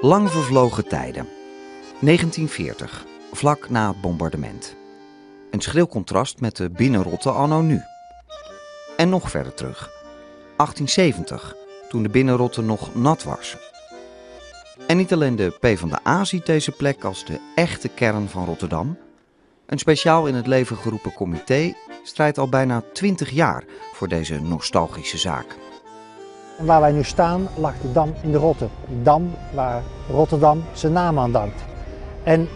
Lang vervlogen tijden. 1940, vlak na het bombardement. Een schril contrast met de binnenrotte anno nu. En nog verder terug. 1870, toen de binnenrotte nog nat was. En niet alleen de PvdA ziet deze plek als de echte kern van Rotterdam. Een speciaal in het leven geroepen comité strijdt al bijna 20 jaar voor deze nostalgische zaak. En waar wij nu staan lag de dam in de Rotte. De dam waar Rotterdam zijn naam aan dankt. En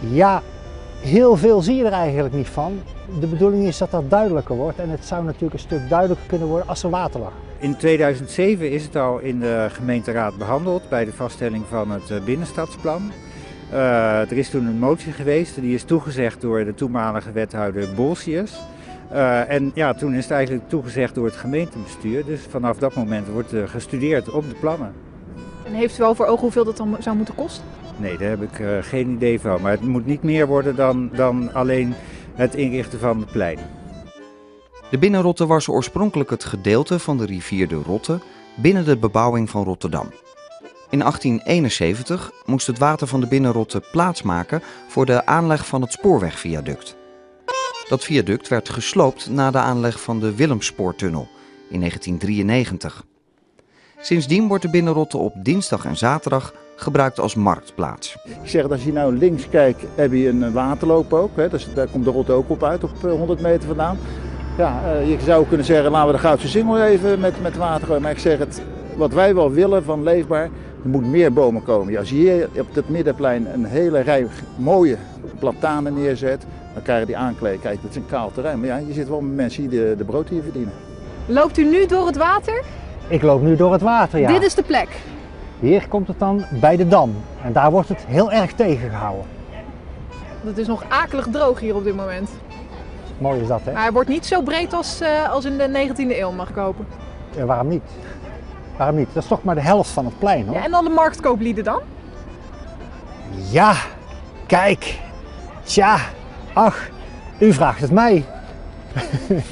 ja, heel veel zie je er eigenlijk niet van. De bedoeling is dat dat duidelijker wordt en het zou natuurlijk een stuk duidelijker kunnen worden als er water lag. In 2007 is het al in de gemeenteraad behandeld bij de vaststelling van het eh, binnenstadsplan. Uh, er is toen een motie geweest, die is toegezegd door de toenmalige wethouder Bolsius. Uh, en ja, toen is het eigenlijk toegezegd door het gemeentebestuur. Dus vanaf dat moment wordt er gestudeerd op de plannen. En heeft u wel voor ogen hoeveel dat dan zou moeten kosten? Nee, daar heb ik uh, geen idee van. Maar het moet niet meer worden dan, dan alleen het inrichten van het plein. De Binnenrotte was oorspronkelijk het gedeelte van de rivier de Rotte binnen de bebouwing van Rotterdam. In 1871 moest het water van de Binnenrotte plaatsmaken voor de aanleg van het spoorwegviaduct. Dat viaduct werd gesloopt na de aanleg van de Willemspoortunnel in 1993. Sindsdien wordt de Binnenrotte op dinsdag en zaterdag gebruikt als marktplaats. Ik zeg, als je nou links kijkt, heb je een waterloop ook. Hè? Dus daar komt de Rotte ook op uit, op 100 meter vandaan. Ja, je zou kunnen zeggen, laten we de Goudse Singel even met, met water gooien. Maar ik zeg het, wat wij wel willen van leefbaar, er moet meer bomen komen. Ja, als je hier op het middenplein een hele rij mooie platanen neerzet, dan krijg je die aankleed. Kijk, het is een kaal terrein. Maar ja, je zit wel met mensen die de, de brood hier verdienen. Loopt u nu door het water? Ik loop nu door het water, ja. Dit is de plek? Hier komt het dan bij de dam. En daar wordt het heel erg tegengehouden. Het is nog akelig droog hier op dit moment. Mooi is dat, hè? Maar hij wordt niet zo breed als, uh, als in de 19e eeuw, mag ik hopen. Ja, waarom niet? Waarom niet? Dat is toch maar de helft van het plein, hoor. Ja, en dan de marktkooplieden dan? Ja, kijk. Tja, ach, u vraagt het mij.